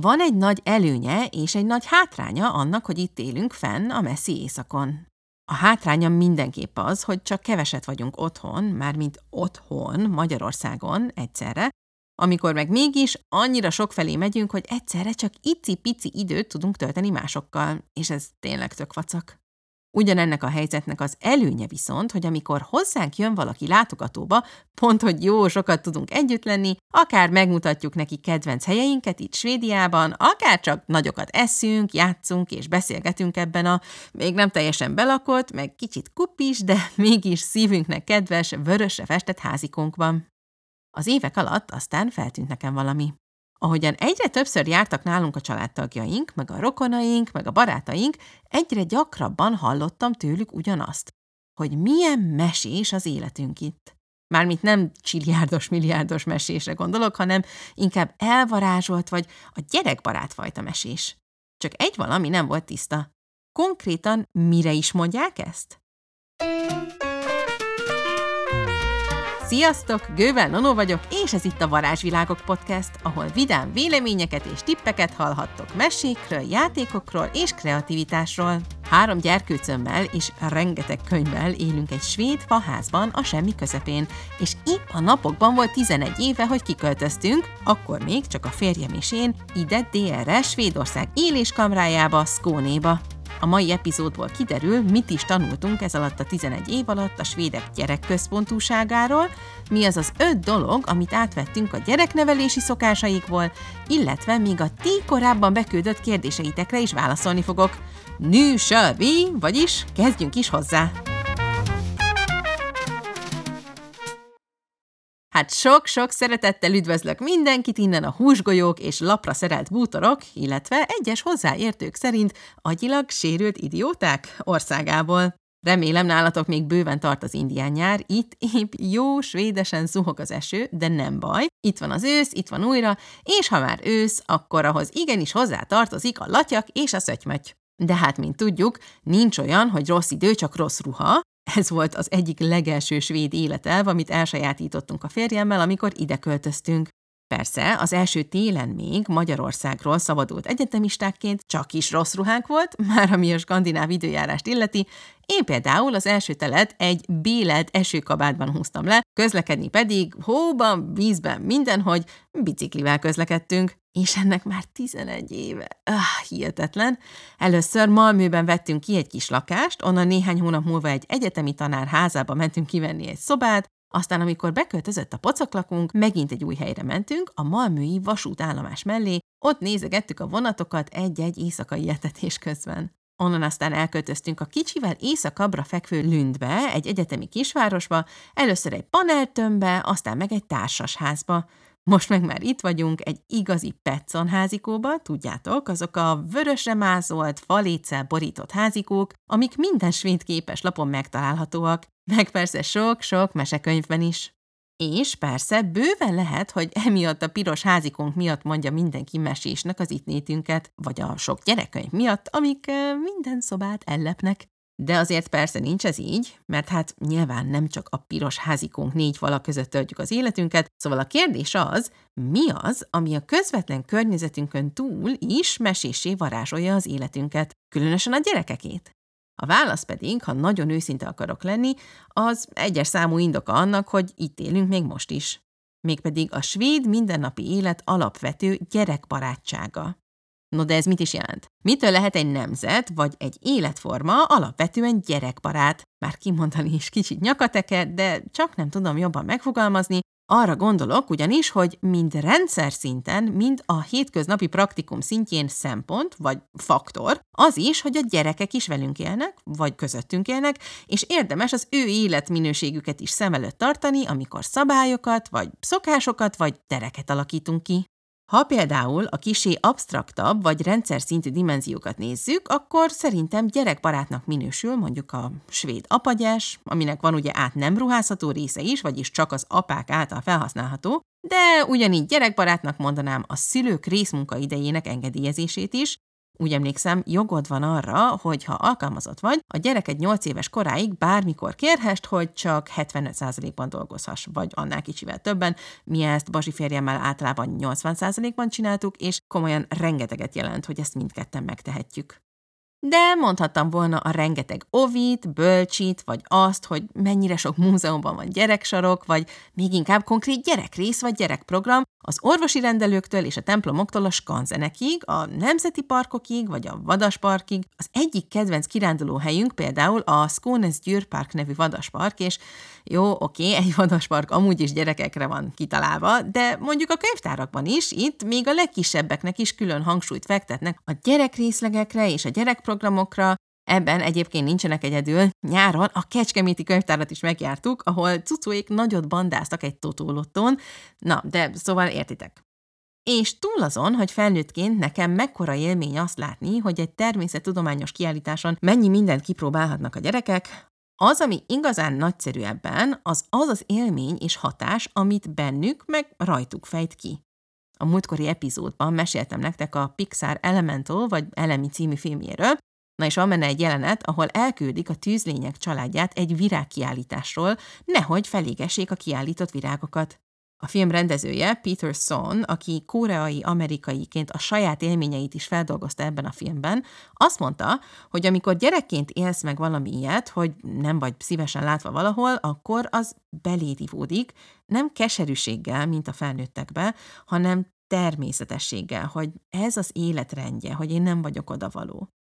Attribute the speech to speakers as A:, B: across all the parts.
A: Van egy nagy előnye és egy nagy hátránya annak, hogy itt élünk fenn a messzi éjszakon. A hátránya mindenképp az, hogy csak keveset vagyunk otthon, mármint otthon, Magyarországon egyszerre, amikor meg mégis annyira sokfelé megyünk, hogy egyszerre csak icipici időt tudunk tölteni másokkal, és ez tényleg tök vacak. Ugyanennek a helyzetnek az előnye viszont, hogy amikor hozzánk jön valaki látogatóba, pont, hogy jó sokat tudunk együtt lenni, akár megmutatjuk neki kedvenc helyeinket itt Svédiában, akár csak nagyokat eszünk, játszunk és beszélgetünk ebben a még nem teljesen belakott, meg kicsit kupis, de mégis szívünknek kedves, vörösre festett házikunkban. Az évek alatt aztán feltűnt nekem valami. Ahogyan egyre többször jártak nálunk a családtagjaink, meg a rokonaink, meg a barátaink, egyre gyakrabban hallottam tőlük ugyanazt, hogy milyen mesés az életünk itt. Mármint nem csiliárdos, milliárdos mesésre gondolok, hanem inkább elvarázsolt vagy a gyerekbarát fajta mesés. Csak egy valami nem volt tiszta. Konkrétan mire is mondják ezt? Sziasztok! Gővel Nono vagyok, és ez itt a Varázsvilágok Podcast, ahol vidám véleményeket és tippeket hallhattok mesékről, játékokról és kreativitásról. Három gyerkőcömmel és rengeteg könyvvel élünk egy svéd faházban a semmi közepén, és épp a napokban volt 11 éve, hogy kiköltöztünk, akkor még csak a férjem és én ide délre Svédország éléskamrájába, Skónéba. A mai epizódból kiderül, mit is tanultunk ez alatt a 11 év alatt a svédek gyerekközpontúságáról, mi az az öt dolog, amit átvettünk a gyereknevelési szokásaikból, illetve még a ti korábban beküldött kérdéseitekre is válaszolni fogok. Vi, vagyis kezdjünk is hozzá! Hát sok-sok szeretettel üdvözlök mindenkit innen a húsgolyók és lapra szerelt bútorok, illetve egyes hozzáértők szerint agyilag sérült idióták országából. Remélem nálatok még bőven tart az indián nyár, itt épp jó svédesen zuhog az eső, de nem baj. Itt van az ősz, itt van újra, és ha már ősz, akkor ahhoz igenis hozzá tartozik a latyak és a szötymöty. De hát, mint tudjuk, nincs olyan, hogy rossz idő, csak rossz ruha, ez volt az egyik legelső svéd életelv, amit elsajátítottunk a férjemmel, amikor ide költöztünk. Persze, az első télen még Magyarországról szabadult egyetemistákként csak is rossz ruhánk volt, már ami a skandináv időjárást illeti, én például az első telet egy béled esőkabátban húztam le, közlekedni pedig hóban, vízben, mindenhogy biciklivel közlekedtünk. És ennek már 11 éve. Ah, hihetetlen. Először Malmőben vettünk ki egy kis lakást, onnan néhány hónap múlva egy egyetemi tanár házába mentünk kivenni egy szobát, aztán, amikor beköltözött a pocoklakunk, megint egy új helyre mentünk, a Malmői vasútállomás mellé, ott nézegettük a vonatokat egy-egy éjszakai etetés közben. Onnan aztán elköltöztünk a kicsivel északabbra fekvő Lündbe, egy egyetemi kisvárosba, először egy paneltömbbe, aztán meg egy társasházba. Most meg már itt vagyunk egy igazi Petson házikóba, tudjátok, azok a vörösre mázolt, faléccel borított házikók, amik minden svéd képes lapon megtalálhatóak, meg persze sok-sok mesekönyvben is. És persze bőven lehet, hogy emiatt a piros házikónk miatt mondja mindenki mesésnek az itt nétünket, vagy a sok gyerekkönyv miatt, amik minden szobát ellepnek. De azért persze nincs ez így, mert hát nyilván nem csak a piros házikónk négy fala között töltjük az életünket, szóval a kérdés az, mi az, ami a közvetlen környezetünkön túl is mesésé varázsolja az életünket, különösen a gyerekekét. A válasz pedig, ha nagyon őszinte akarok lenni, az egyes számú indoka annak, hogy itt élünk még most is. Mégpedig a svéd mindennapi élet alapvető gyerekbarátsága. No de ez mit is jelent? Mitől lehet egy nemzet vagy egy életforma alapvetően gyerekbarát? Már kimondani is kicsit nyakateker, de csak nem tudom jobban megfogalmazni, arra gondolok ugyanis, hogy mind rendszer szinten, mind a hétköznapi praktikum szintjén szempont, vagy faktor, az is, hogy a gyerekek is velünk élnek, vagy közöttünk élnek, és érdemes az ő életminőségüket is szem előtt tartani, amikor szabályokat, vagy szokásokat, vagy tereket alakítunk ki. Ha például a kisé absztraktabb vagy rendszer szintű dimenziókat nézzük, akkor szerintem gyerekbarátnak minősül mondjuk a svéd apagyás, aminek van ugye át nem ruházható része is, vagyis csak az apák által felhasználható, de ugyanígy gyerekbarátnak mondanám a szülők részmunka idejének engedélyezését is, Úgy emlékszem, jogod van arra, hogy ha alkalmazott vagy, a gyereket 8 éves koráig bármikor kérhest, hogy csak 75%-ban dolgozhass, vagy annál kicsivel többen. Mi ezt Bazsi férjemmel általában 80%-ban csináltuk, és komolyan rengeteget jelent, hogy ezt mindketten megtehetjük. De mondhattam volna a rengeteg ovit, bölcsit, vagy azt, hogy mennyire sok múzeumban van gyereksarok, vagy még inkább konkrét gyerekrész vagy gyerekprogram, az orvosi rendelőktől és a templomoktól a skanzenekig, a nemzeti parkokig vagy a vadasparkig. Az egyik kedvenc kiránduló helyünk például a Skånes Győrpark nevű vadaspark, és jó, oké, egy vadaspark amúgy is gyerekekre van kitalálva, de mondjuk a könyvtárakban is, itt még a legkisebbeknek is külön hangsúlyt fektetnek a gyerekrészlegekre és a gyerekprogramokra, Ebben egyébként nincsenek egyedül. Nyáron a Kecskeméti könyvtárat is megjártuk, ahol cucóék nagyot bandáztak egy totólotton. Na, de szóval értitek. És túl azon, hogy felnőttként nekem mekkora élmény azt látni, hogy egy természettudományos kiállításon mennyi mindent kipróbálhatnak a gyerekek, az, ami igazán nagyszerű ebben, az az az élmény és hatás, amit bennük meg rajtuk fejt ki. A múltkori epizódban meséltem nektek a Pixar Elemental vagy Elemi című filmjéről, Na és van benne egy jelenet, ahol elküldik a tűzlények családját egy virágkiállításról, nehogy felégessék a kiállított virágokat. A film rendezője, Peter Son, aki koreai-amerikaiként a saját élményeit is feldolgozta ebben a filmben, azt mondta, hogy amikor gyerekként élsz meg valami ilyet, hogy nem vagy szívesen látva valahol, akkor az belédivódik, nem keserűséggel, mint a felnőttekbe, hanem természetességgel, hogy ez az életrendje, hogy én nem vagyok odavaló.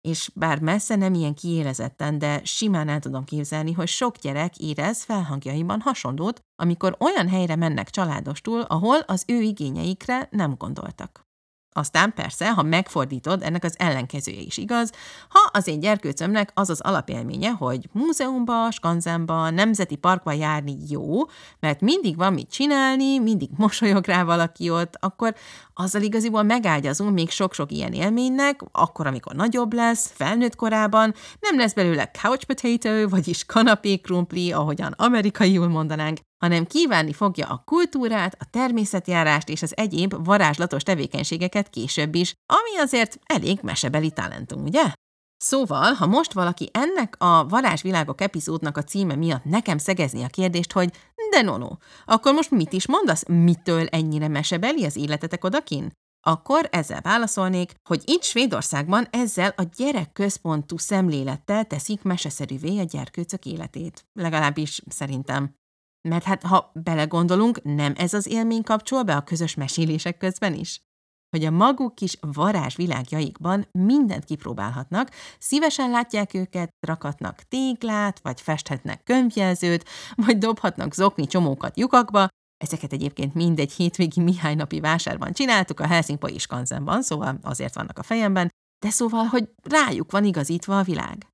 A: És bár messze nem ilyen kiélezetten, de simán el tudom képzelni, hogy sok gyerek érez felhangjaiban hasonlót, amikor olyan helyre mennek családostul, ahol az ő igényeikre nem gondoltak. Aztán persze, ha megfordítod, ennek az ellenkezője is igaz, ha az én gyerkőcömnek az az alapélménye, hogy múzeumba, skanzenba, nemzeti parkba járni jó, mert mindig van mit csinálni, mindig mosolyog rá valaki ott, akkor azzal igaziból megágyazunk még sok-sok ilyen élménynek, akkor, amikor nagyobb lesz, felnőtt korában, nem lesz belőle couch potato, vagyis kanapé krumpli, ahogyan amerikaiul mondanánk, hanem kívánni fogja a kultúrát, a természetjárást és az egyéb varázslatos tevékenységeket később is, ami azért elég mesebeli talentum, ugye? Szóval, ha most valaki ennek a varázsvilágok epizódnak a címe miatt nekem szegezni a kérdést, hogy de no, no, akkor most mit is mondasz, mitől ennyire mesebeli az életetek odakin? Akkor ezzel válaszolnék, hogy itt Svédországban ezzel a gyerekközpontú szemlélettel teszik meseszerűvé a gyerkőcök életét. Legalábbis szerintem. Mert hát, ha belegondolunk, nem ez az élmény kapcsol be a közös mesélések közben is? Hogy a maguk kis varázsvilágjaikban mindent kipróbálhatnak, szívesen látják őket, rakatnak téglát, vagy festhetnek könyvjelzőt, vagy dobhatnak zokni csomókat lyukakba, Ezeket egyébként mindegy hétvégi Mihály napi vásárban csináltuk a Helsingfors Iskanzenban, szóval azért vannak a fejemben, de szóval, hogy rájuk van igazítva a világ.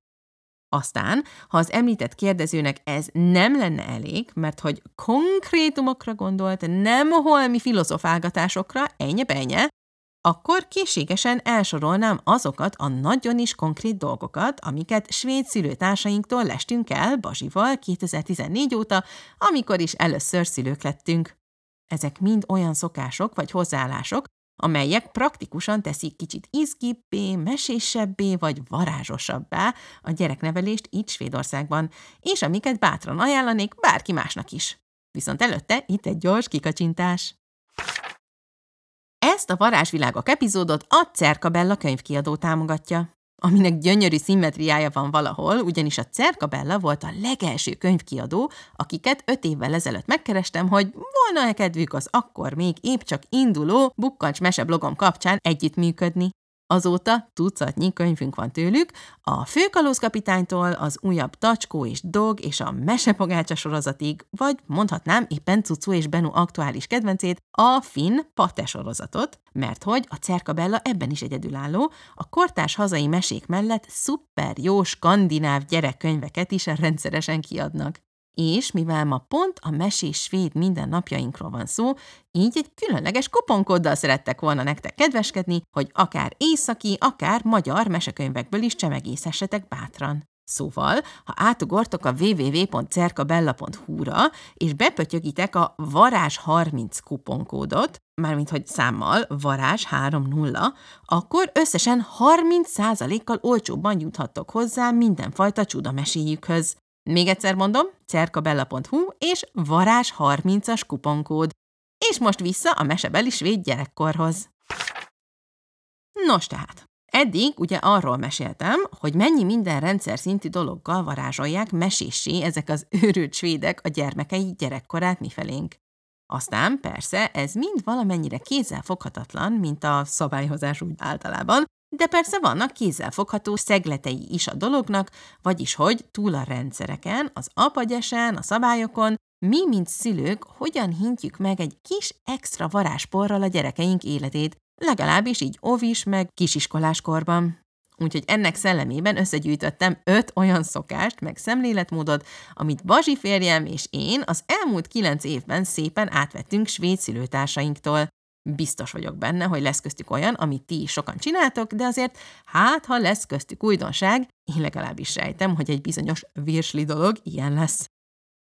A: Aztán, ha az említett kérdezőnek ez nem lenne elég, mert hogy konkrétumokra gondolt, nem holmi filozofálgatásokra, ennyi benye, akkor készségesen elsorolnám azokat a nagyon is konkrét dolgokat, amiket svéd szülőtársainktól lestünk el Bazsival 2014 óta, amikor is először szülők lettünk. Ezek mind olyan szokások vagy hozzáállások, amelyek praktikusan teszik kicsit izgibbé, mesésebbé vagy varázsosabbá a gyereknevelést itt Svédországban, és amiket bátran ajánlanék bárki másnak is. Viszont előtte itt egy gyors kikacsintás. Ezt a Varázsvilágok epizódot a Cerkabella könyvkiadó támogatja aminek gyönyörű szimmetriája van valahol, ugyanis a Cerkabella volt a legelső könyvkiadó, akiket öt évvel ezelőtt megkerestem, hogy volna-e kedvük az akkor még épp csak induló Bukkancs meseblogom kapcsán együttműködni. Azóta tucatnyi könyvünk van tőlük, a főkalózkapitánytól az újabb Tacskó és Dog és a Mesepogácsa sorozatig, vagy mondhatnám éppen Cucu és Benu aktuális kedvencét, a Finn Pate sorozatot, mert hogy a Cerkabella ebben is egyedülálló, a kortás hazai mesék mellett szuper jó skandináv gyerekkönyveket is rendszeresen kiadnak és mivel ma pont a mesés svéd mindennapjainkról van szó, így egy különleges kuponkóddal szerettek volna nektek kedveskedni, hogy akár északi, akár magyar mesekönyvekből is csemegészhessetek bátran. Szóval, ha átugortok a www.cerkabella.hu-ra, és bepötyögitek a varázs30 kuponkódot, mármint hogy számmal varázs 30, akkor összesen 30%-kal olcsóbban juthattok hozzá mindenfajta csudameséjükhöz. Még egyszer mondom, cerkabella.hu és varázs 30-as kuponkód. És most vissza a mesebeli svéd gyerekkorhoz. Nos tehát, Eddig ugye arról meséltem, hogy mennyi minden rendszer szintű dologgal varázsolják meséssé ezek az őrült svédek a gyermekei gyerekkorát mifelénk. Aztán persze ez mind valamennyire kézzelfoghatatlan, mint a szabályozás úgy általában, de persze vannak kézzelfogható szegletei is a dolognak, vagyis hogy túl a rendszereken, az apagyesen, a szabályokon, mi, mint szülők, hogyan hintjük meg egy kis extra varázsporral a gyerekeink életét, legalábbis így ovis meg kisiskoláskorban. Úgyhogy ennek szellemében összegyűjtöttem öt olyan szokást, meg szemléletmódot, amit Bazsi férjem és én az elmúlt kilenc évben szépen átvettünk svéd szülőtársainktól. Biztos vagyok benne, hogy lesz köztük olyan, amit ti is sokan csináltok, de azért hát, ha lesz köztük újdonság, én legalábbis sejtem, hogy egy bizonyos virsli dolog ilyen lesz.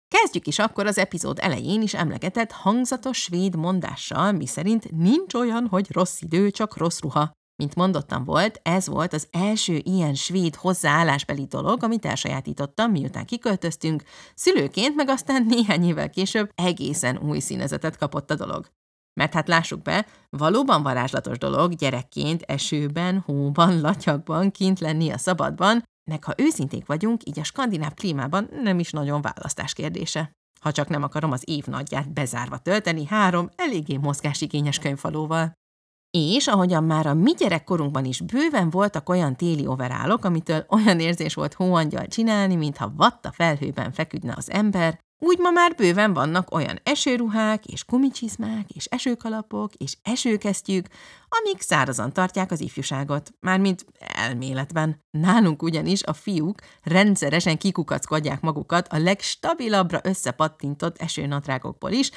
A: Kezdjük is akkor az epizód elején is emlegetett hangzatos svéd mondással, miszerint nincs olyan, hogy rossz idő, csak rossz ruha. Mint mondottam volt, ez volt az első ilyen svéd hozzáállásbeli dolog, amit elsajátítottam, miután kiköltöztünk, szülőként meg aztán néhány évvel később egészen új színezetet kapott a dolog. Mert hát lássuk be, valóban varázslatos dolog gyerekként esőben, hóban, latyakban kint lenni a szabadban, meg ha őszinték vagyunk, így a skandináv klímában nem is nagyon választás kérdése. Ha csak nem akarom az év nagyját bezárva tölteni három eléggé mozgásigényes könyvfalóval. És ahogyan már a mi gyerekkorunkban is bőven voltak olyan téli overálok, amitől olyan érzés volt hóangyal csinálni, mintha vatta felhőben feküdne az ember, úgy ma már bőven vannak olyan esőruhák, és kumicsizmák, és esőkalapok, és esőkesztyűk, amik szárazan tartják az ifjúságot, mármint elméletben. Nálunk ugyanis a fiúk rendszeresen kikukackodják magukat a legstabilabbra összepattintott esőnatrágokból is,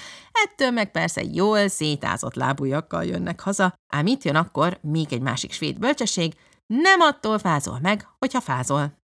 A: ettől meg persze jól szétázott lábújakkal jönnek haza, ám itt jön akkor még egy másik svéd bölcsesség, nem attól fázol meg, hogyha fázol.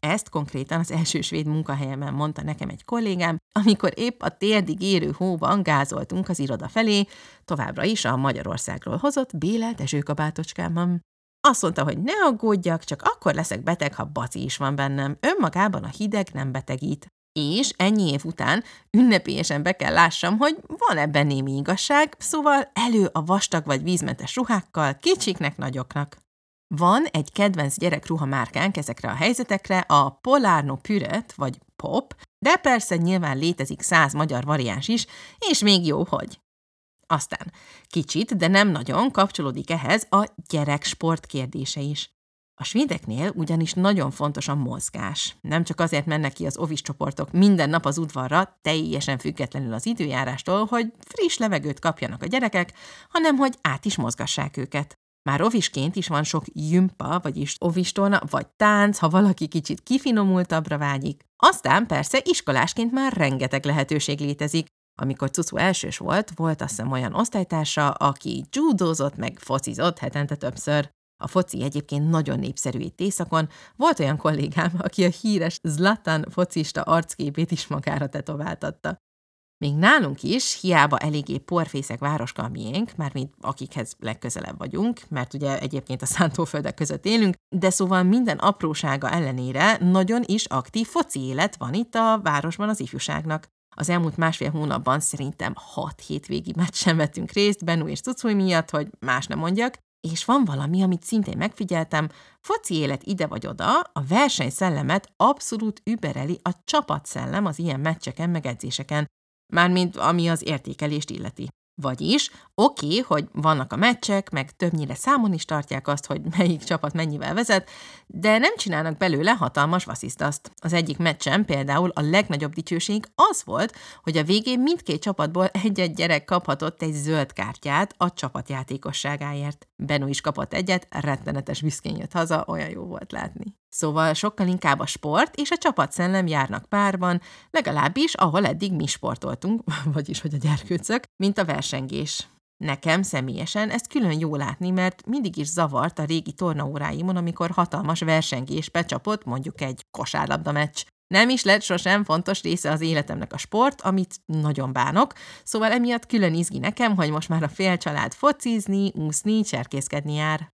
A: Ezt konkrétan az első svéd munkahelyemen mondta nekem egy kollégám, amikor épp a térdig érő hóban gázoltunk az iroda felé, továbbra is a Magyarországról hozott Béle Dezsőkabátocskámban. Azt mondta, hogy ne aggódjak, csak akkor leszek beteg, ha baci is van bennem. Önmagában a hideg nem betegít. És ennyi év után ünnepélyesen be kell lássam, hogy van ebben némi igazság, szóval elő a vastag vagy vízmentes ruhákkal, kicsiknek, nagyoknak. Van egy kedvenc gyerekruha márkánk ezekre a helyzetekre, a Polarno Püret, vagy Pop, de persze nyilván létezik száz magyar variáns is, és még jó, hogy. Aztán kicsit, de nem nagyon kapcsolódik ehhez a gyereksport kérdése is. A svédeknél ugyanis nagyon fontos a mozgás. Nem csak azért mennek ki az ovis csoportok minden nap az udvarra, teljesen függetlenül az időjárástól, hogy friss levegőt kapjanak a gyerekek, hanem hogy át is mozgassák őket. Már ovisként is van sok jümpa, vagyis ovistorna, vagy tánc, ha valaki kicsit kifinomultabbra vágyik. Aztán persze iskolásként már rengeteg lehetőség létezik. Amikor Cucu elsős volt, volt azt hiszem olyan osztálytársa, aki judózott meg focizott hetente többször. A foci egyébként nagyon népszerű itt északon. Volt olyan kollégám, aki a híres Zlatan focista arcképét is magára tetováltatta. Még nálunk is, hiába eléggé porfészek városka a miénk, mármint akikhez legközelebb vagyunk, mert ugye egyébként a szántóföldek között élünk, de szóval minden aprósága ellenére nagyon is aktív foci élet van itt a városban az ifjúságnak. Az elmúlt másfél hónapban szerintem hat hétvégi meccsen vettünk részt Benú és Cucuj miatt, hogy más nem mondjak, és van valami, amit szintén megfigyeltem, foci élet ide vagy oda, a versenyszellemet abszolút übereli a csapatszellem az ilyen meccseken meg mármint ami az értékelést illeti. Vagyis, oké, okay, hogy vannak a meccsek, meg többnyire számon is tartják azt, hogy melyik csapat mennyivel vezet, de nem csinálnak belőle hatalmas vasszisztaszt. Az egyik meccsen például a legnagyobb dicsőség az volt, hogy a végén mindkét csapatból egy-egy gyerek kaphatott egy zöld kártyát a csapatjátékosságáért. Benú is kapott egyet, rettenetes büszkén jött haza, olyan jó volt látni. Szóval sokkal inkább a sport és a csapatszellem járnak párban, legalábbis ahol eddig mi sportoltunk, vagyis hogy a gyerkőcök, mint a versengés. Nekem személyesen ezt külön jó látni, mert mindig is zavart a régi tornaóráimon, amikor hatalmas versengés becsapott mondjuk egy kosárlabda meccs. Nem is lett sosem fontos része az életemnek a sport, amit nagyon bánok, szóval emiatt külön izgi nekem, hogy most már a fél család focizni, úszni, cserkészkedni jár.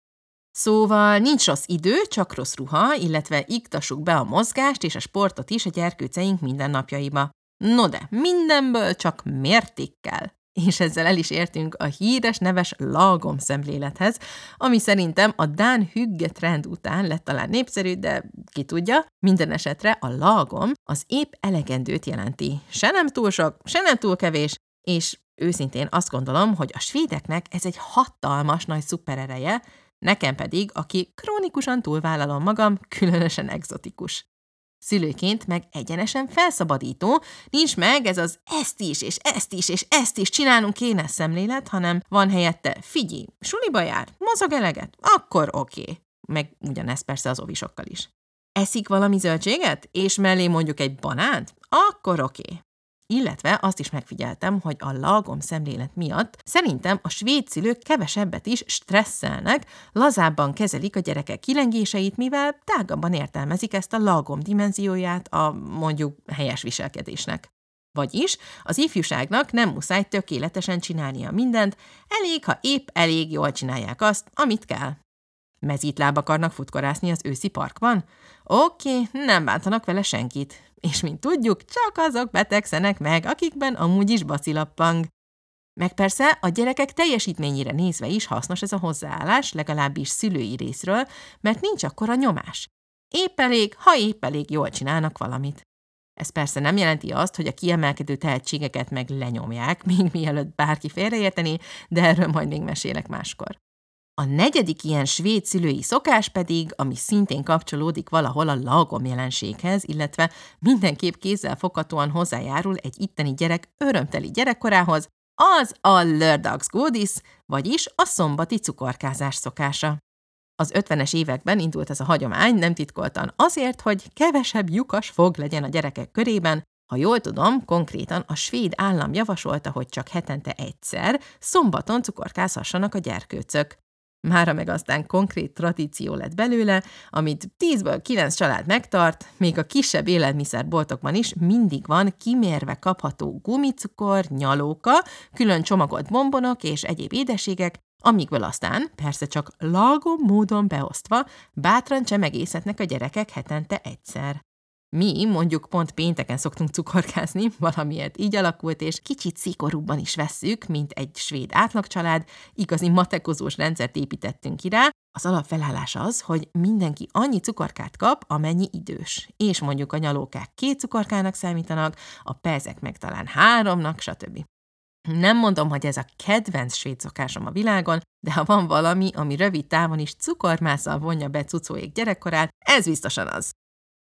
A: Szóval nincs rossz idő, csak rossz ruha, illetve iktassuk be a mozgást és a sportot is a gyerkőceink mindennapjaiba. No de, mindenből csak mértékkel. És ezzel el is értünk a híres neves lagom szemlélethez, ami szerintem a Dán hügge trend után lett talán népszerű, de ki tudja, minden esetre a lagom az épp elegendőt jelenti. Se nem túl sok, se nem túl kevés, és őszintén azt gondolom, hogy a svédeknek ez egy hatalmas nagy szuperereje, nekem pedig, aki krónikusan túlvállalom magam, különösen egzotikus. Szülőként meg egyenesen felszabadító, nincs meg ez az ezt is, és ezt is, és ezt is csinálnunk kéne szemlélet, hanem van helyette figyelj, suliba jár, mozog eleget, akkor oké. Okay. Meg ugyanez persze az ovisokkal is. Eszik valami zöldséget, és mellé mondjuk egy banánt, akkor oké. Okay. Illetve azt is megfigyeltem, hogy a lagom szemlélet miatt szerintem a svéd szülők kevesebbet is stresszelnek, lazábban kezelik a gyerekek kilengéseit, mivel tágabban értelmezik ezt a lagom dimenzióját a mondjuk helyes viselkedésnek. Vagyis az ifjúságnak nem muszáj tökéletesen csinálnia mindent, elég, ha épp elég jól csinálják azt, amit kell. Mezítláb akarnak futkorászni az őszi parkban? Oké, nem bántanak vele senkit és mint tudjuk, csak azok betegszenek meg, akikben amúgy is bacilappang. Meg persze a gyerekek teljesítményére nézve is hasznos ez a hozzáállás, legalábbis szülői részről, mert nincs akkor a nyomás. Épp elég, ha épp elég jól csinálnak valamit. Ez persze nem jelenti azt, hogy a kiemelkedő tehetségeket meg lenyomják, még mielőtt bárki félreérteni, de erről majd még mesélek máskor. A negyedik ilyen svéd szülői szokás pedig, ami szintén kapcsolódik valahol a lagom jelenséghez, illetve mindenképp kézzel foghatóan hozzájárul egy itteni gyerek örömteli gyerekkorához, az a lördagsgodis, vagyis a szombati cukorkázás szokása. Az 50-es években indult ez a hagyomány, nem titkoltan azért, hogy kevesebb lyukas fog legyen a gyerekek körében, ha jól tudom, konkrétan a svéd állam javasolta, hogy csak hetente egyszer, szombaton cukorkázhassanak a gyerkőcök. Mára meg aztán konkrét tradíció lett belőle, amit 10-ből 9 család megtart, még a kisebb élelmiszerboltokban is mindig van kimérve kapható gumicukor, nyalóka, külön csomagolt bombonok és egyéb édeségek, amikből aztán, persze csak lagom módon beosztva, bátran csemegészetnek a gyerekek hetente egyszer. Mi mondjuk pont pénteken szoktunk cukorkázni, valamiért így alakult, és kicsit szikorúbban is vesszük, mint egy svéd átlagcsalád, igazi matekozós rendszert építettünk ki rá. Az alapfelállás az, hogy mindenki annyi cukorkát kap, amennyi idős. És mondjuk a nyalókák két cukorkának számítanak, a pezek meg talán háromnak, stb. Nem mondom, hogy ez a kedvenc svéd szokásom a világon, de ha van valami, ami rövid távon is cukormászal vonja be cucóék gyerekkorát, ez biztosan az.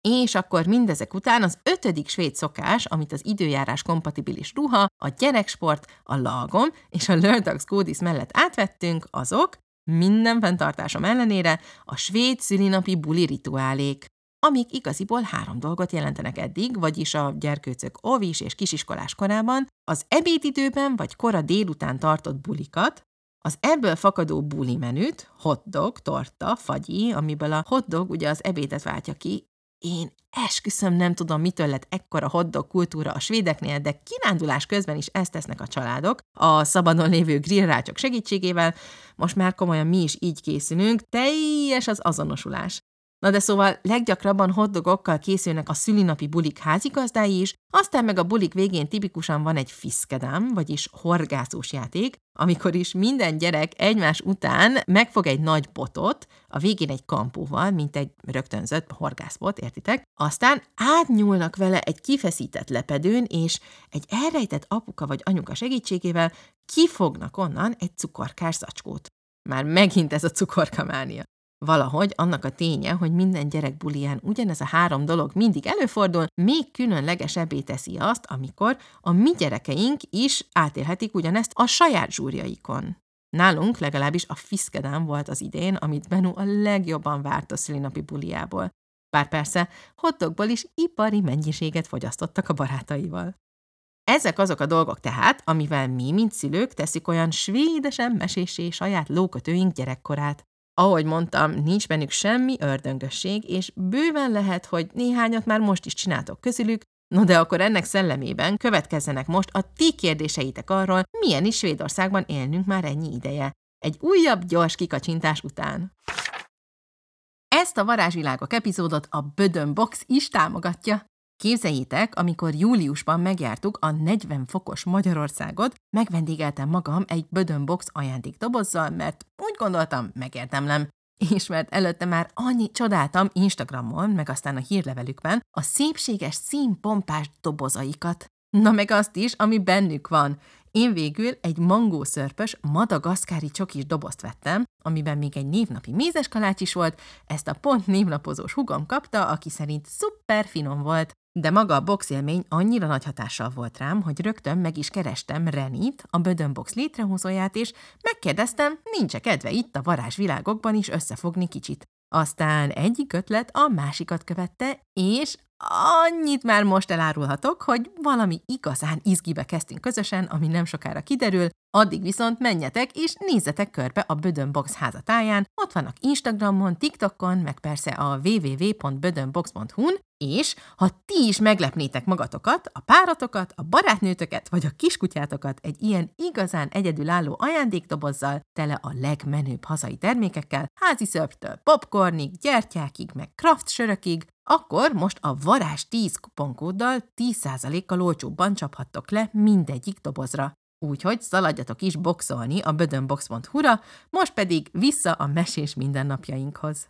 A: És akkor mindezek után az ötödik svéd szokás, amit az időjárás kompatibilis ruha, a gyereksport, a lagom és a Lördags Gódis mellett átvettünk, azok, minden fenntartásom ellenére, a svéd szülinapi buli rituálék, amik igaziból három dolgot jelentenek eddig, vagyis a gyerkőcök óvis és kisiskolás korában, az ebédidőben vagy kora délután tartott bulikat, az ebből fakadó buli menüt, hotdog, torta, fagyi, amiből a hotdog ugye az ebédet váltja ki, én esküszöm nem tudom, mitől lett ekkora hotdog kultúra a svédeknél, de kirándulás közben is ezt tesznek a családok, a szabadon lévő grillrácsok segítségével, most már komolyan mi is így készülünk, teljes az azonosulás. Na de szóval leggyakrabban hotdogokkal készülnek a szülinapi bulik házigazdái is, aztán meg a bulik végén tipikusan van egy fiszkedám, vagyis horgászós játék, amikor is minden gyerek egymás után megfog egy nagy botot, a végén egy kampóval, mint egy rögtönzött horgászbot, értitek? Aztán átnyúlnak vele egy kifeszített lepedőn, és egy elrejtett apuka vagy anyuka segítségével kifognak onnan egy cukorkás zacskót. Már megint ez a cukorkamánia. Valahogy annak a ténye, hogy minden gyerek bulián ugyanez a három dolog mindig előfordul, még különlegesebbé teszi azt, amikor a mi gyerekeink is átélhetik ugyanezt a saját zsúrjaikon. Nálunk legalábbis a fiszkedám volt az idén, amit Benu a legjobban várt a szülinapi buliából. Bár persze, hotdogból is ipari mennyiséget fogyasztottak a barátaival. Ezek azok a dolgok tehát, amivel mi, mint szülők, teszik olyan svédesen mesésé saját lókötőink gyerekkorát. Ahogy mondtam, nincs bennük semmi ördöngösség, és bőven lehet, hogy néhányat már most is csináltok közülük, no de akkor ennek szellemében következzenek most a ti kérdéseitek arról, milyen is Svédországban élnünk már ennyi ideje. Egy újabb gyors kikacsintás után. Ezt a varázsvilágok epizódot a Bödön Box is támogatja. Képzeljétek, amikor júliusban megjártuk a 40 fokos Magyarországot, megvendégeltem magam egy Bödönbox ajándékdobozzal, mert úgy gondoltam, megérdemlem. És mert előtte már annyi csodáltam Instagramon, meg aztán a hírlevelükben a szépséges színpompás dobozaikat. Na meg azt is, ami bennük van. Én végül egy mangószörpös, madagaszkári csokis dobozt vettem, amiben még egy névnapi mézes kalács is volt, ezt a pont névnapozós hugom kapta, aki szerint szuper finom volt. De maga a boxélmény annyira nagy hatással volt rám, hogy rögtön meg is kerestem Renit, a Bödönbox létrehozóját, és megkérdeztem, nincs-e kedve itt a varázsvilágokban is összefogni kicsit. Aztán egyik ötlet a másikat követte, és annyit már most elárulhatok, hogy valami igazán izgibe kezdtünk közösen, ami nem sokára kiderül, addig viszont menjetek és nézzetek körbe a Bödönbox házatáján, ott vannak Instagramon, TikTokon, meg persze a www.bödönbox.hu-n, és ha ti is meglepnétek magatokat, a páratokat, a barátnőtöket vagy a kiskutyátokat egy ilyen igazán egyedülálló ajándékdobozzal, tele a legmenőbb hazai termékekkel, házi szörptől popcornig, gyertyákig, meg craft sörökig, akkor most a varázs 10 kuponkóddal 10%-kal olcsóbban csaphattok le mindegyik dobozra. Úgyhogy szaladjatok is boxolni a bödönbox.hu-ra, most pedig vissza a mesés mindennapjainkhoz.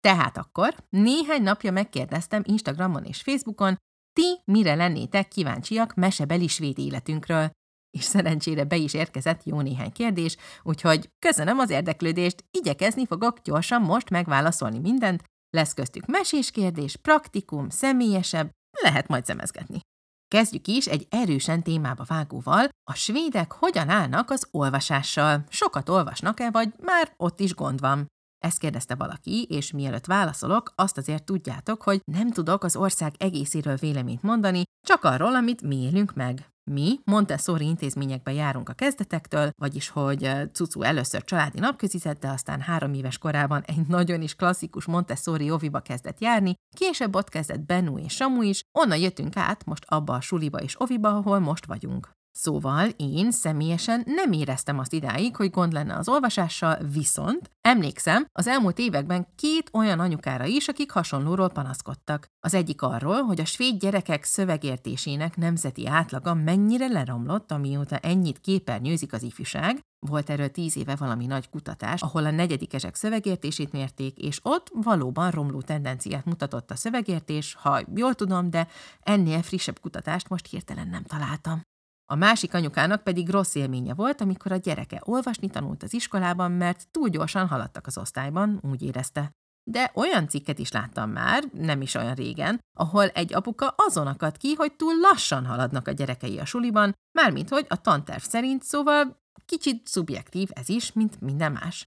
A: Tehát akkor néhány napja megkérdeztem Instagramon és Facebookon, ti mire lennétek kíváncsiak mesebeli svéd életünkről, és szerencsére be is érkezett jó néhány kérdés, úgyhogy köszönöm az érdeklődést, igyekezni fogok gyorsan most megválaszolni mindent, lesz köztük mesés kérdés, praktikum, személyesebb, lehet majd szemezgetni. Kezdjük is egy erősen témába vágóval, a svédek hogyan állnak az olvasással, sokat olvasnak-e, vagy már ott is gond van. Ezt kérdezte valaki, és mielőtt válaszolok, azt azért tudjátok, hogy nem tudok az ország egészéről véleményt mondani, csak arról, amit mi élünk meg. Mi Montessori intézményekbe járunk a kezdetektől, vagyis hogy Cucu először családi napközizet, de aztán három éves korában egy nagyon is klasszikus Montessori oviba kezdett járni, később ott kezdett Bennu és Samu is, onnan jöttünk át most abba a suliba és oviba, ahol most vagyunk. Szóval én személyesen nem éreztem azt idáig, hogy gond lenne az olvasással, viszont emlékszem az elmúlt években két olyan anyukára is, akik hasonlóról panaszkodtak. Az egyik arról, hogy a svéd gyerekek szövegértésének nemzeti átlaga mennyire leromlott, amióta ennyit képernyőzik az ifjúság, volt erről tíz éve valami nagy kutatás, ahol a negyedikesek szövegértését mérték, és ott valóban romló tendenciát mutatott a szövegértés, ha jól tudom, de ennél frissebb kutatást most hirtelen nem találtam. A másik anyukának pedig rossz élménye volt, amikor a gyereke olvasni tanult az iskolában, mert túl gyorsan haladtak az osztályban, úgy érezte. De olyan cikket is láttam már, nem is olyan régen, ahol egy apuka azon akad ki, hogy túl lassan haladnak a gyerekei a suliban, mármint hogy a tanterv szerint, szóval kicsit szubjektív ez is, mint minden más.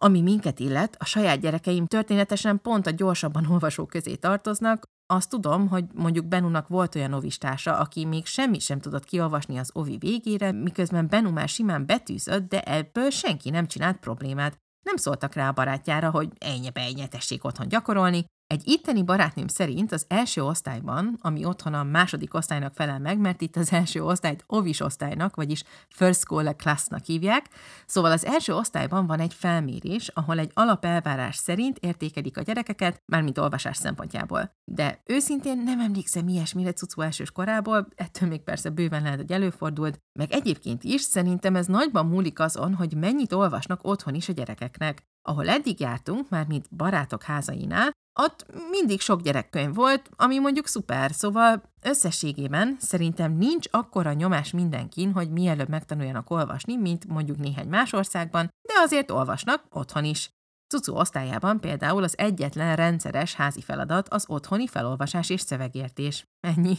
A: Ami minket illet, a saját gyerekeim történetesen pont a gyorsabban olvasók közé tartoznak, azt tudom, hogy mondjuk Benunak volt olyan ovistása, aki még semmi sem tudott kiolvasni az ovi végére, miközben Benu már simán betűzött, de ebből senki nem csinált problémát. Nem szóltak rá a barátjára, hogy ennyi ennyi tessék otthon gyakorolni, egy itteni barátnőm szerint az első osztályban, ami otthon a második osztálynak felel meg, mert itt az első osztályt ovis osztálynak, vagyis first school classnak hívják, szóval az első osztályban van egy felmérés, ahol egy alapelvárás szerint értékelik a gyerekeket, mármint olvasás szempontjából. De őszintén nem emlékszem ilyesmire cucu elsős korából, ettől még persze bőven lehet, hogy előfordult, meg egyébként is szerintem ez nagyban múlik azon, hogy mennyit olvasnak otthon is a gyerekeknek. Ahol eddig jártunk, már mint barátok házainál, ott mindig sok gyerekkönyv volt, ami mondjuk szuper, szóval összességében szerintem nincs akkora nyomás mindenkin, hogy mielőbb megtanuljanak olvasni, mint mondjuk néhány más országban, de azért olvasnak otthon is. Cucu osztályában például az egyetlen rendszeres házi feladat az otthoni felolvasás és szövegértés. Ennyi.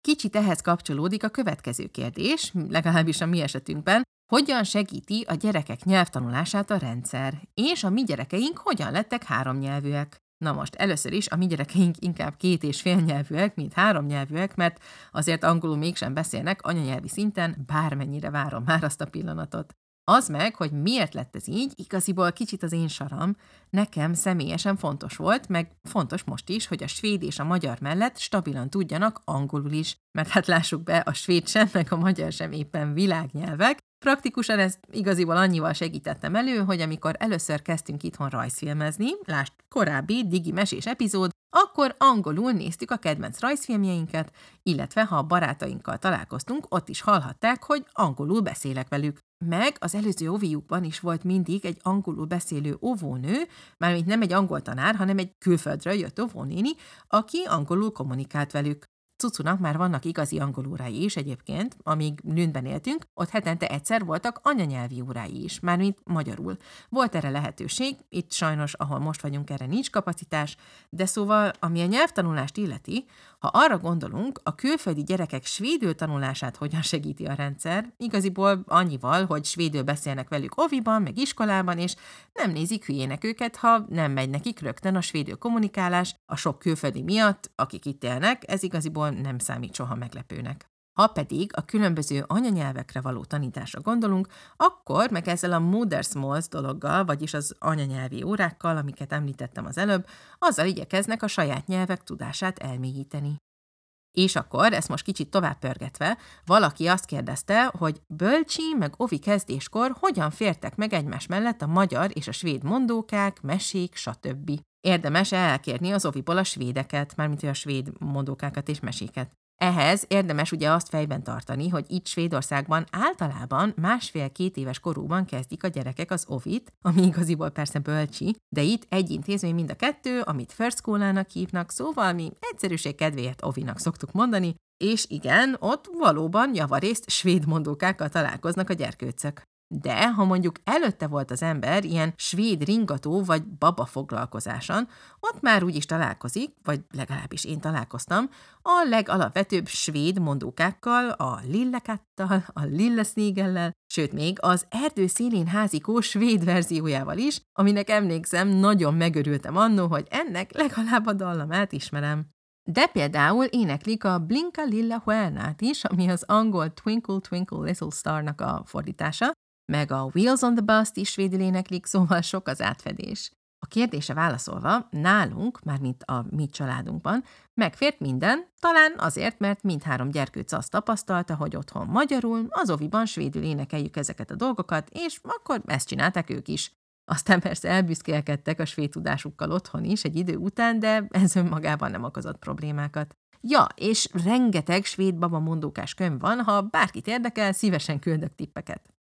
A: Kicsit ehhez kapcsolódik a következő kérdés, legalábbis a mi esetünkben, hogyan segíti a gyerekek nyelvtanulását a rendszer, és a mi gyerekeink hogyan lettek háromnyelvűek. Na most, először is a mi gyerekeink inkább két és fél nyelvűek, mint három nyelvűek, mert azért angolul mégsem beszélnek anyanyelvi szinten, bármennyire várom már azt a pillanatot. Az meg, hogy miért lett ez így, igaziból kicsit az én saram, nekem személyesen fontos volt, meg fontos most is, hogy a svéd és a magyar mellett stabilan tudjanak angolul is, mert hát lássuk be, a svéd sem, meg a magyar sem éppen világnyelvek, Praktikusan ezt igaziból annyival segítettem elő, hogy amikor először kezdtünk itthon rajzfilmezni, lásd korábbi Digi Mesés epizód, akkor angolul néztük a kedvenc rajzfilmjeinket, illetve ha a barátainkkal találkoztunk, ott is hallhatták, hogy angolul beszélek velük. Meg az előző óviukban is volt mindig egy angolul beszélő óvónő, mármint nem egy angol tanár, hanem egy külföldről jött óvónéni, aki angolul kommunikált velük. Cucunak már vannak igazi angol órái is egyébként, amíg Lündben éltünk, ott hetente egyszer voltak anyanyelvi órái is, mármint magyarul. Volt erre lehetőség, itt sajnos, ahol most vagyunk, erre nincs kapacitás, de szóval, ami a nyelvtanulást illeti, ha arra gondolunk, a külföldi gyerekek svédül tanulását hogyan segíti a rendszer, igaziból annyival, hogy svédül beszélnek velük oviban, meg iskolában, és nem nézik hülyének őket, ha nem megy nekik rögtön a svédül kommunikálás, a sok külföldi miatt, akik itt élnek, ez igaziból nem számít soha meglepőnek. Ha pedig a különböző anyanyelvekre való tanításra gondolunk, akkor meg ezzel a Mother Smalls dologgal, vagyis az anyanyelvi órákkal, amiket említettem az előbb, azzal igyekeznek a saját nyelvek tudását elmélyíteni. És akkor, ezt most kicsit tovább pörgetve, valaki azt kérdezte, hogy bölcsi meg ovi kezdéskor hogyan fértek meg egymás mellett a magyar és a svéd mondókák, mesék, stb. Érdemes elkérni az oviból a svédeket, mármint a svéd mondókákat és meséket. Ehhez érdemes ugye azt fejben tartani, hogy itt Svédországban általában másfél-két éves korúban kezdik a gyerekek az ovit, ami igaziból persze bölcsi, de itt egy intézmény mind a kettő, amit first school hívnak, szóval mi egyszerűség kedvéért ovinak szoktuk mondani, és igen, ott valóban javarészt svéd mondókákkal találkoznak a gyerkőcök. De ha mondjuk előtte volt az ember ilyen svéd ringató vagy baba foglalkozáson, ott már úgy is találkozik, vagy legalábbis én találkoztam, a legalapvetőbb svéd mondókákkal, a lillekattal, a lillesznégellel, sőt még az erdő szélén házikó svéd verziójával is, aminek emlékszem, nagyon megörültem annó, hogy ennek legalább a dallamát ismerem. De például éneklik a Blinka Lilla Huernát is, ami az angol Twinkle Twinkle Little Star-nak a fordítása, meg a Wheels on the Bus-t is svédül éneklik, szóval sok az átfedés. A kérdése válaszolva, nálunk, mármint a mi családunkban, megfért minden, talán azért, mert mindhárom gyerkőc azt tapasztalta, hogy otthon magyarul, az oviban svédül énekeljük ezeket a dolgokat, és akkor ezt csinálták ők is. Aztán persze elbüszkélkedtek a svéd tudásukkal otthon is egy idő után, de ez önmagában nem okozott problémákat. Ja, és rengeteg svéd babamondókás könyv van, ha bárkit érdekel, szívesen küldök tippeket.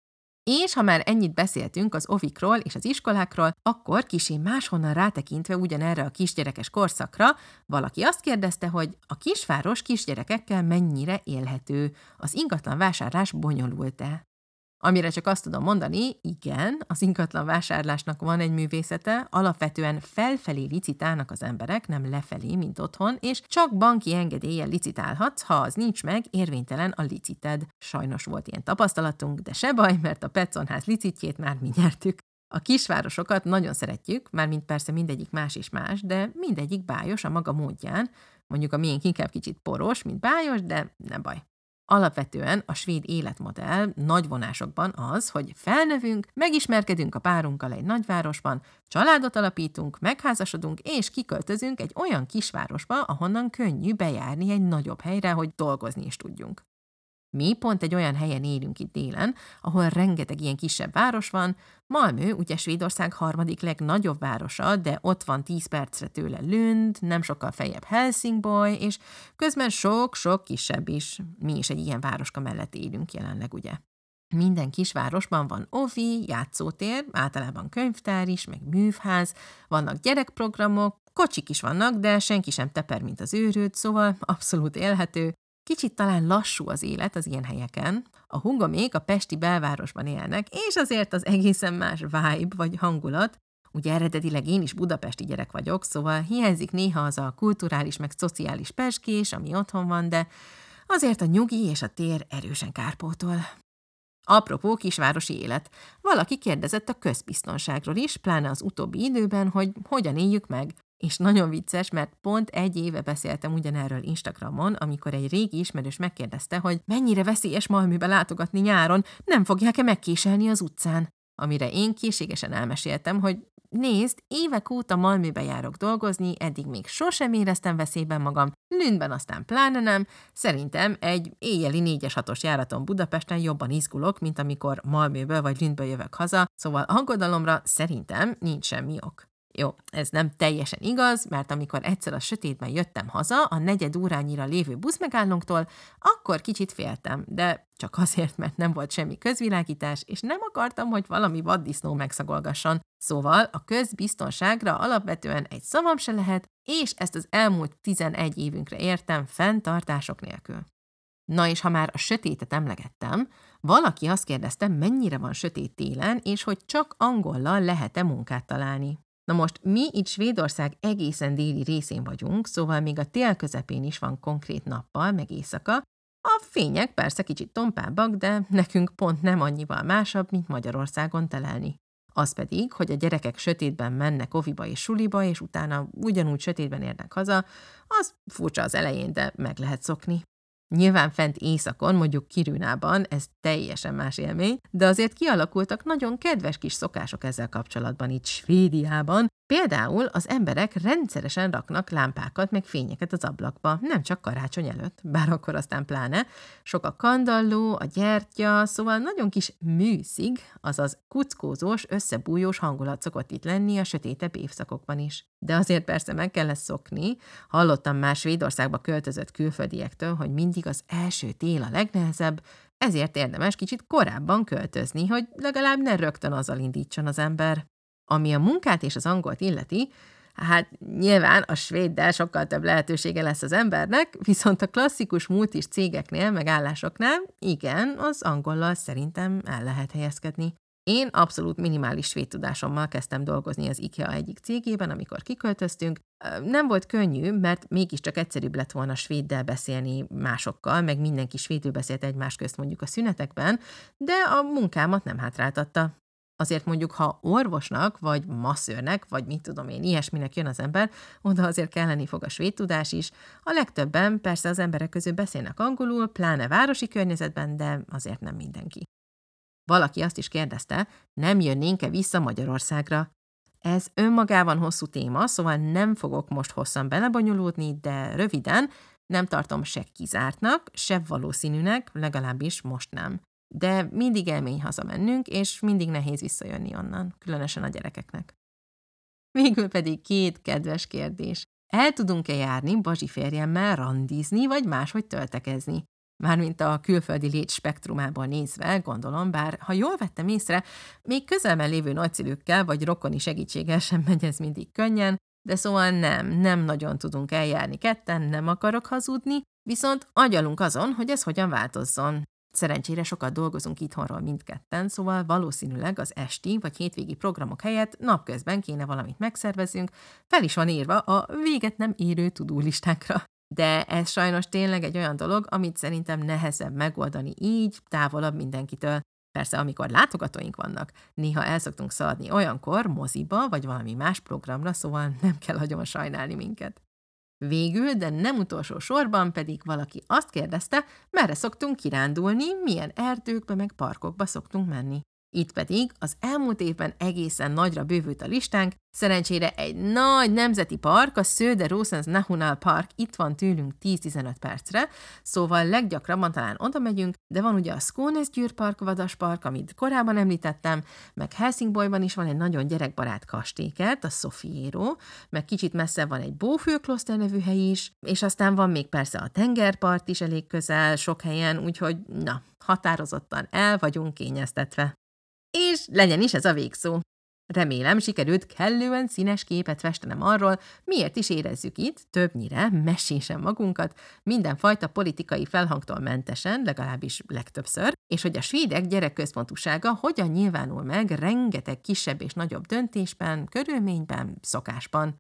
A: És ha már ennyit beszéltünk az ovikról és az iskolákról, akkor kisé máshonnan rátekintve ugyanerre a kisgyerekes korszakra, valaki azt kérdezte, hogy a kisváros kisgyerekekkel mennyire élhető, az ingatlan vásárlás bonyolult-e. Amire csak azt tudom mondani, igen, az ingatlan vásárlásnak van egy művészete, alapvetően felfelé licitálnak az emberek, nem lefelé, mint otthon, és csak banki engedéllyel licitálhatsz, ha az nincs meg, érvénytelen a licited. Sajnos volt ilyen tapasztalatunk, de se baj, mert a Peconház licitjét már mi nyertük. A kisvárosokat nagyon szeretjük, már mint persze mindegyik más és más, de mindegyik bájos a maga módján, mondjuk a miénk inkább kicsit poros, mint bájos, de nem baj. Alapvetően a svéd életmodell nagy vonásokban az, hogy felnövünk, megismerkedünk a párunkkal egy nagyvárosban, családot alapítunk, megházasodunk és kiköltözünk egy olyan kisvárosba, ahonnan könnyű bejárni egy nagyobb helyre, hogy dolgozni is tudjunk. Mi pont egy olyan helyen élünk itt délen, ahol rengeteg ilyen kisebb város van. Malmö ugye Svédország harmadik legnagyobb városa, de ott van 10 percre tőle Lund, nem sokkal feljebb Helsingborg, és közben sok-sok kisebb is. Mi is egy ilyen városka mellett élünk jelenleg, ugye. Minden kisvárosban van ovi, játszótér, általában könyvtár is, meg művház, vannak gyerekprogramok, kocsik is vannak, de senki sem teper, mint az őrült, szóval abszolút élhető, Kicsit talán lassú az élet az ilyen helyeken, a hungomék a pesti belvárosban élnek, és azért az egészen más vibe vagy hangulat, Ugye eredetileg én is budapesti gyerek vagyok, szóval hiányzik néha az a kulturális meg szociális peskés, ami otthon van, de azért a nyugi és a tér erősen kárpótol. Apropó kisvárosi élet. Valaki kérdezett a közbiztonságról is, pláne az utóbbi időben, hogy hogyan éljük meg. És nagyon vicces, mert pont egy éve beszéltem ugyanerről Instagramon, amikor egy régi ismerős megkérdezte, hogy mennyire veszélyes Malműbe látogatni nyáron, nem fogják-e megkéselni az utcán. Amire én készségesen elmeséltem, hogy Nézd, évek óta Malműbe járok dolgozni, eddig még sosem éreztem veszélyben magam, Lündben aztán pláne nem. Szerintem egy éjjeli 4-es 6 járaton Budapesten jobban izgulok, mint amikor Malműből vagy Lündből jövök haza, szóval aggodalomra szerintem nincs semmi ok. Jó, ez nem teljesen igaz, mert amikor egyszer a sötétben jöttem haza, a negyed órányira lévő buszmegállónktól, akkor kicsit féltem, de csak azért, mert nem volt semmi közvilágítás, és nem akartam, hogy valami vaddisznó megszagolgasson. Szóval a közbiztonságra alapvetően egy szavam se lehet, és ezt az elmúlt 11 évünkre értem fenntartások nélkül. Na és ha már a sötétet emlegettem, valaki azt kérdezte, mennyire van sötét télen, és hogy csak angollal lehet-e munkát találni. Na most mi itt Svédország egészen déli részén vagyunk, szóval még a tél közepén is van konkrét nappal, meg éjszaka. A fények persze kicsit tompábbak, de nekünk pont nem annyival másabb, mint Magyarországon telelni. Az pedig, hogy a gyerekek sötétben mennek oviba és suliba, és utána ugyanúgy sötétben érnek haza, az furcsa az elején, de meg lehet szokni. Nyilván fent éjszakon, mondjuk Kirűnában, ez teljesen más élmény, de azért kialakultak nagyon kedves kis szokások ezzel kapcsolatban itt Svédiában. Például az emberek rendszeresen raknak lámpákat, meg fényeket az ablakba, nem csak karácsony előtt, bár akkor aztán pláne. Sok a kandalló, a gyertya, szóval nagyon kis műszig, azaz kuckózós, összebújós hangulat szokott itt lenni a sötétebb évszakokban is. De azért persze meg kell ezt szokni. Hallottam már Svédországba költözött külföldiektől, hogy mindig az első tél a legnehezebb, ezért érdemes kicsit korábban költözni, hogy legalább ne rögtön azzal indítson az ember. Ami a munkát és az angolt illeti, Hát nyilván a svéddel sokkal több lehetősége lesz az embernek, viszont a klasszikus multis cégeknél, meg állásoknál, igen, az angollal szerintem el lehet helyezkedni. Én abszolút minimális svéd tudásommal kezdtem dolgozni az IKEA egyik cégében, amikor kiköltöztünk. Nem volt könnyű, mert mégiscsak egyszerűbb lett volna svéddel beszélni másokkal, meg mindenki svédül beszélt egymás közt mondjuk a szünetekben, de a munkámat nem hátráltatta. Azért mondjuk, ha orvosnak, vagy masszőrnek, vagy mit tudom én, ilyesminek jön az ember, oda azért kelleni fog a svéd tudás is. A legtöbben persze az emberek közül beszélnek angolul, pláne városi környezetben, de azért nem mindenki. Valaki azt is kérdezte, nem jönnénk-e vissza Magyarországra. Ez önmagában hosszú téma, szóval nem fogok most hosszan belebonyolódni, de röviden nem tartom se kizártnak, se valószínűnek, legalábbis most nem. De mindig élmény hazamennünk, és mindig nehéz visszajönni onnan, különösen a gyerekeknek. Végül pedig két kedves kérdés. El tudunk-e járni Bazsi férjemmel randizni, vagy máshogy töltekezni? Mármint a külföldi lét spektrumából nézve, gondolom, bár ha jól vettem észre, még közelben lévő nagyszülőkkel vagy rokoni segítséggel sem megy ez mindig könnyen, de szóval nem, nem nagyon tudunk eljárni ketten, nem akarok hazudni, viszont agyalunk azon, hogy ez hogyan változzon. Szerencsére sokat dolgozunk itthonról mindketten, szóval valószínűleg az esti vagy hétvégi programok helyett napközben kéne valamit megszervezünk, fel is van írva a véget nem érő tudulistákra. De ez sajnos tényleg egy olyan dolog, amit szerintem nehezebb megoldani így, távolabb mindenkitől. Persze, amikor látogatóink vannak, néha el szoktunk szaladni olyankor moziba, vagy valami más programra, szóval nem kell nagyon sajnálni minket. Végül, de nem utolsó sorban pedig valaki azt kérdezte, merre szoktunk kirándulni, milyen erdőkbe meg parkokba szoktunk menni. Itt pedig az elmúlt évben egészen nagyra bővült a listánk, szerencsére egy nagy nemzeti park, a Söder Rosens Nahunal Park itt van tőlünk 10-15 percre, szóval leggyakrabban talán oda megyünk, de van ugye a Skånes Gyűrpark Vadaspark, amit korábban említettem, meg Helsingborgban is van egy nagyon gyerekbarát kastékert, a Sofiero, meg kicsit messze van egy Bófőkloszter nevű hely is, és aztán van még persze a tengerpart is elég közel, sok helyen, úgyhogy na, határozottan el vagyunk kényeztetve. És legyen is ez a végszó. Remélem, sikerült kellően színes képet festenem arról, miért is érezzük itt, többnyire, mesésen magunkat, mindenfajta politikai felhangtól mentesen, legalábbis legtöbbször, és hogy a svédek gyerekközpontúsága hogyan nyilvánul meg rengeteg kisebb és nagyobb döntésben, körülményben, szokásban.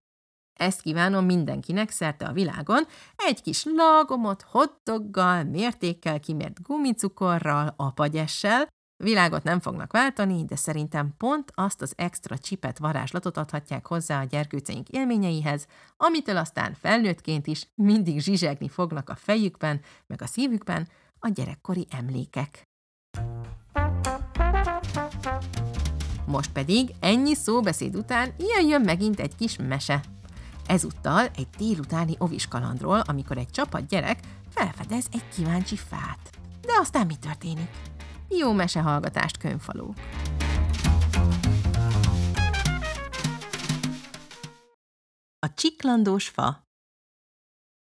A: Ezt kívánom mindenkinek szerte a világon, egy kis lagomot, hottoggal, mértékkel kimért gumicukorral, apagyessel, Világot nem fognak váltani, de szerintem pont azt az extra csipet varázslatot adhatják hozzá a gyerkőceink élményeihez, amitől aztán felnőttként is mindig zsizsegni fognak a fejükben, meg a szívükben a gyerekkori emlékek. Most pedig ennyi szóbeszéd után jön megint egy kis mese. Ezúttal egy délutáni ovis kalandról, amikor egy csapat gyerek felfedez egy kíváncsi fát. De aztán mi történik? Jó mesehallgatást, könyvfalók! A csiklandós fa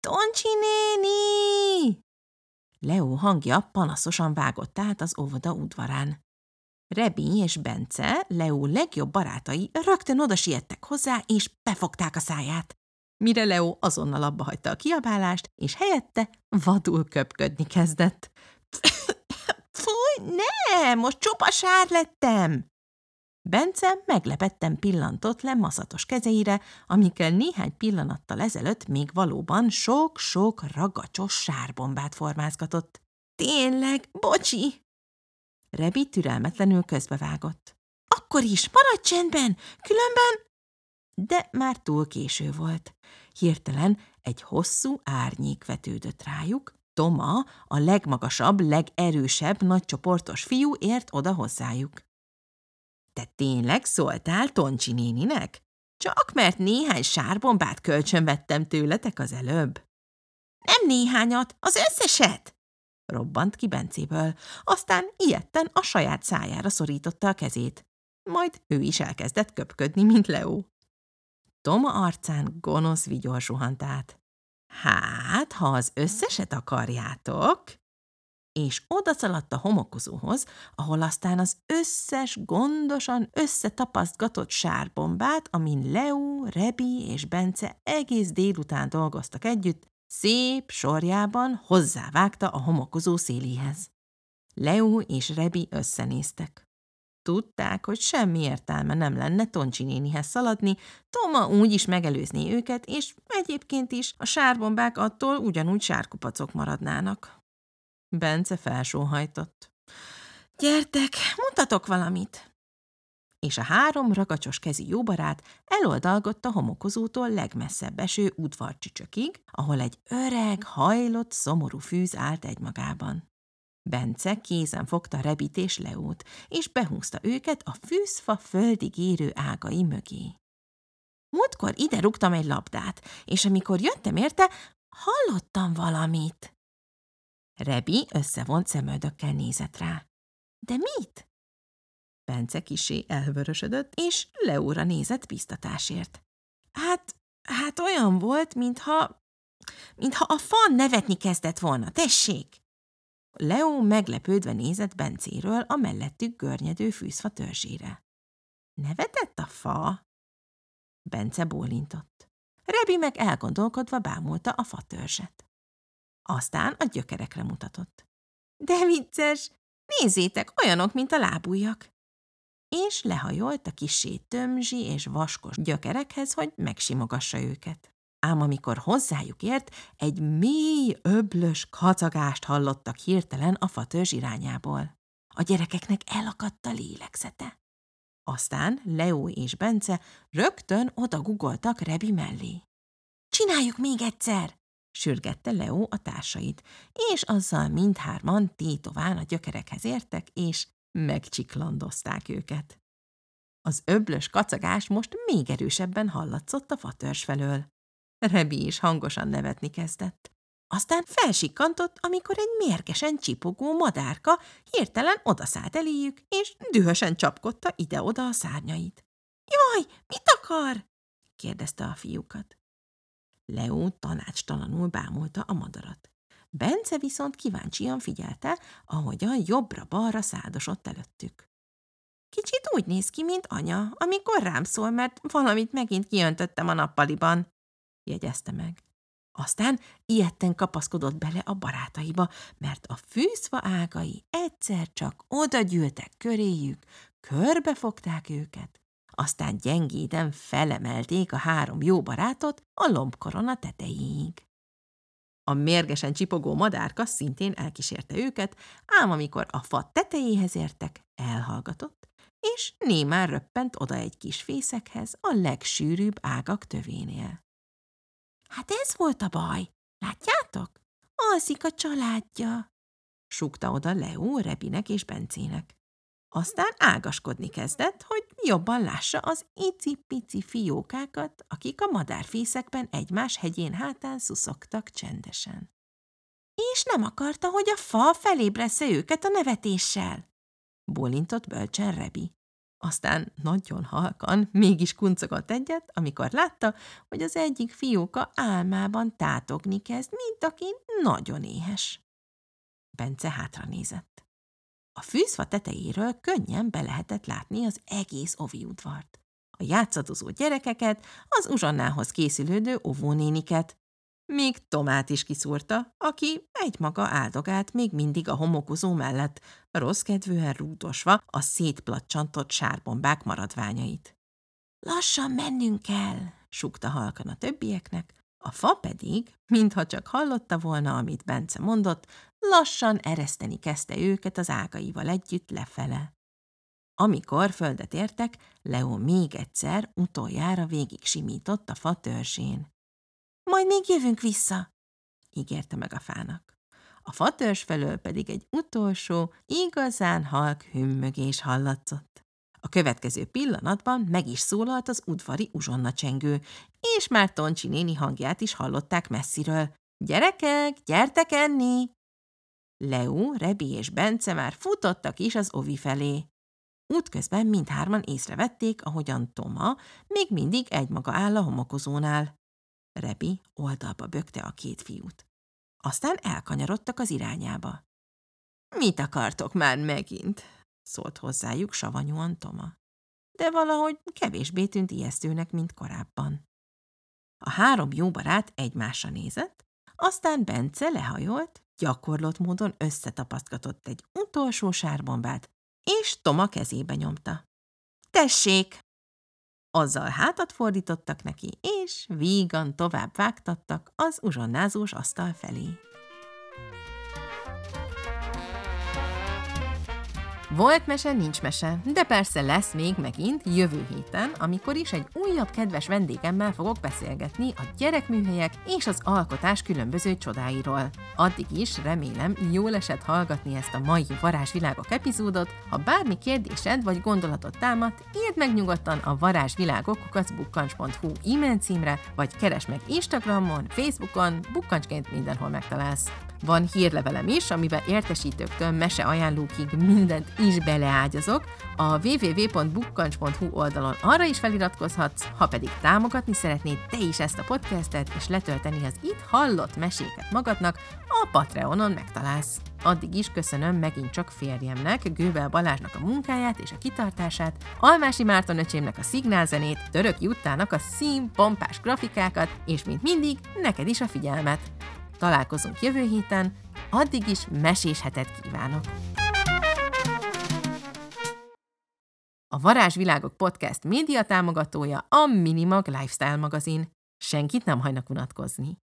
A: Toncsi néni! Leo hangja panaszosan vágott át az óvoda udvarán. Rebi és Bence, Leo legjobb barátai rögtön oda siettek hozzá, és befogták a száját. Mire Leo azonnal abba hagyta a kiabálást, és helyette vadul köpködni kezdett. Fúj, ne, most csupa sár lettem! Bence meglepetten pillantott le maszatos kezeire, amikkel néhány pillanattal ezelőtt még valóban sok-sok ragacsos sárbombát formázgatott. Tényleg, bocsi! Rebi türelmetlenül közbevágott. Akkor is, maradj csendben, különben... De már túl késő volt. Hirtelen egy hosszú árnyék vetődött rájuk, Toma, a legmagasabb, legerősebb, nagycsoportos fiú ért oda hozzájuk. Te tényleg szóltál Toncsi néninek? Csak mert néhány sárbombát kölcsönvettem tőletek az előbb. Nem néhányat, az összeset! Robbant ki Bencéből, aztán ilyetten a saját szájára szorította a kezét. Majd ő is elkezdett köpködni, mint Leo. Toma arcán gonosz vigyor suhant át. Hát, ha az összeset akarjátok, és odaszaladt a homokozóhoz, ahol aztán az összes gondosan összetapasztgatott sárbombát, amin Leo, Rebi és Bence egész délután dolgoztak együtt, szép sorjában hozzávágta a homokozó széléhez. Leo és Rebi összenéztek. Tudták, hogy semmi értelme nem lenne Toncsi nénihez szaladni, Toma úgy is megelőzné őket, és egyébként is a sárbombák attól ugyanúgy sárkupacok maradnának. Bence felsóhajtott. Gyertek, mutatok valamit! És a három ragacsos kezi jóbarát eloldalgott a homokozótól legmesszebb eső udvarcsücsökig, ahol egy öreg, hajlott, szomorú fűz állt egymagában. Bence kézen fogta Rebit és Leót, és behúzta őket a fűzfa földig érő ágai mögé. Múltkor ide rúgtam egy labdát, és amikor jöttem érte, hallottam valamit. Rebi összevont szemöldökkel nézett rá. De mit? Bence kisé elvörösödött, és Leóra nézett biztatásért. Hát, hát olyan volt, mintha, mintha a fan nevetni kezdett volna, tessék! Leo meglepődve nézett Bencéről a mellettük görnyedő fűzfa törzsére. Nevetett a fa? Bence bólintott. Rebi meg elgondolkodva bámulta a fa törzset. Aztán a gyökerekre mutatott. De vicces! Nézzétek, olyanok, mint a lábújak! És lehajolt a kisé tömzsi és vaskos gyökerekhez, hogy megsimogassa őket ám amikor hozzájuk ért, egy mély, öblös kacagást hallottak hirtelen a fatörzs irányából. A gyerekeknek elakadt a lélegzete. Aztán Leo és Bence rögtön oda gugoltak Rebi mellé. Csináljuk még egyszer! sürgette Leo a társait, és azzal mindhárman tétován a gyökerekhez értek, és megcsiklandozták őket. Az öblös kacagás most még erősebben hallatszott a fatörzs felől. Rebi is hangosan nevetni kezdett. Aztán felsikkantott, amikor egy mérgesen csipogó madárka hirtelen odaszállt eléjük, és dühösen csapkodta ide-oda a szárnyait. – Jaj, mit akar? – kérdezte a fiúkat. Leo tanácstalanul bámulta a madarat. Bence viszont kíváncsian figyelte, ahogyan jobbra-balra szádosott előttük. Kicsit úgy néz ki, mint anya, amikor rám szól, mert valamit megint kiöntöttem a nappaliban, jegyezte meg. Aztán ilyetten kapaszkodott bele a barátaiba, mert a fűzfa ágai egyszer csak oda gyűltek köréjük, körbefogták őket, aztán gyengéden felemelték a három jó barátot a lombkorona tetejéig. A mérgesen csipogó madárka szintén elkísérte őket, ám amikor a fa tetejéhez értek, elhallgatott, és némán röppent oda egy kis fészekhez a legsűrűbb ágak tövénél. Hát ez volt a baj, látjátok? Alszik a családja, súgta oda Leo Rebinek és Bencének. Aztán ágaskodni kezdett, hogy jobban lássa az icipici fiókákat, akik a madárfészekben egymás hegyén hátán szuszogtak csendesen. És nem akarta, hogy a fa felébresze őket a nevetéssel, bólintott bölcsen Rebi. Aztán nagyon halkan mégis kuncogott egyet, amikor látta, hogy az egyik fióka álmában tátogni kezd, mint aki nagyon éhes. Bence hátra nézett. A fűzfa tetejéről könnyen be lehetett látni az egész ovi udvart. A játszadozó gyerekeket, az uzsonnához készülődő óvónéniket. Még Tomát is kiszúrta, aki egymaga áldogált még mindig a homokozó mellett, rossz rúdosva a szétplacsantott sárbombák maradványait. Lassan mennünk kell, súgta halkan a többieknek, a fa pedig, mintha csak hallotta volna, amit Bence mondott, lassan ereszteni kezdte őket az ágaival együtt lefele. Amikor földet értek, Leo még egyszer utoljára végig simított a fa törzsén. Majd még jövünk vissza, ígérte meg a fának. A fatörzs felől pedig egy utolsó, igazán halk hümmögés hallatszott. A következő pillanatban meg is szólalt az udvari uzsonnacsengő, és már Toncsi néni hangját is hallották messziről. Gyerekek, gyertek enni! Leo, Rebi és Bence már futottak is az ovi felé. Útközben mindhárman észrevették, ahogyan Toma még mindig egymaga áll a homokozónál. Rebi oldalba bökte a két fiút. Aztán elkanyarodtak az irányába. – Mit akartok már megint? – szólt hozzájuk savanyúan Toma. De valahogy kevésbé tűnt ijesztőnek, mint korábban. A három jó barát egymásra nézett, aztán Bence lehajolt, gyakorlott módon összetapasztgatott egy utolsó sárbombát, és Toma kezébe nyomta. Tessék! Azzal hátat fordítottak neki, és vígan tovább vágtattak az uzsonnázós asztal felé. Volt mese, nincs mese, de persze lesz még megint jövő héten, amikor is egy újabb kedves vendégemmel fogok beszélgetni a gyerekműhelyek és az alkotás különböző csodáiról. Addig is remélem jól esett hallgatni ezt a mai Varázsvilágok epizódot. Ha bármi kérdésed vagy gondolatot támad, írd meg nyugodtan a varázsvilágok e-mail címre, vagy keres meg Instagramon, Facebookon, bukkancsként mindenhol megtalálsz. Van hírlevelem is, amiben értesítőktől mese ajánlókig mindent is beleágyazok. A www.bukkancs.hu oldalon arra is feliratkozhatsz, ha pedig támogatni szeretnéd te is ezt a podcastet, és letölteni az itt hallott meséket magadnak, a Patreonon megtalálsz. Addig is köszönöm megint csak férjemnek, Gővel Balázsnak a munkáját és a kitartását, Almási Márton öcsémnek a szignálzenét, Török Juttának a szín, pompás grafikákat, és mint mindig, neked is a figyelmet. Találkozunk jövő héten, addig is mesés hetet kívánok! A Varázsvilágok Podcast média támogatója a Minimag Lifestyle magazin. Senkit nem hajnak unatkozni.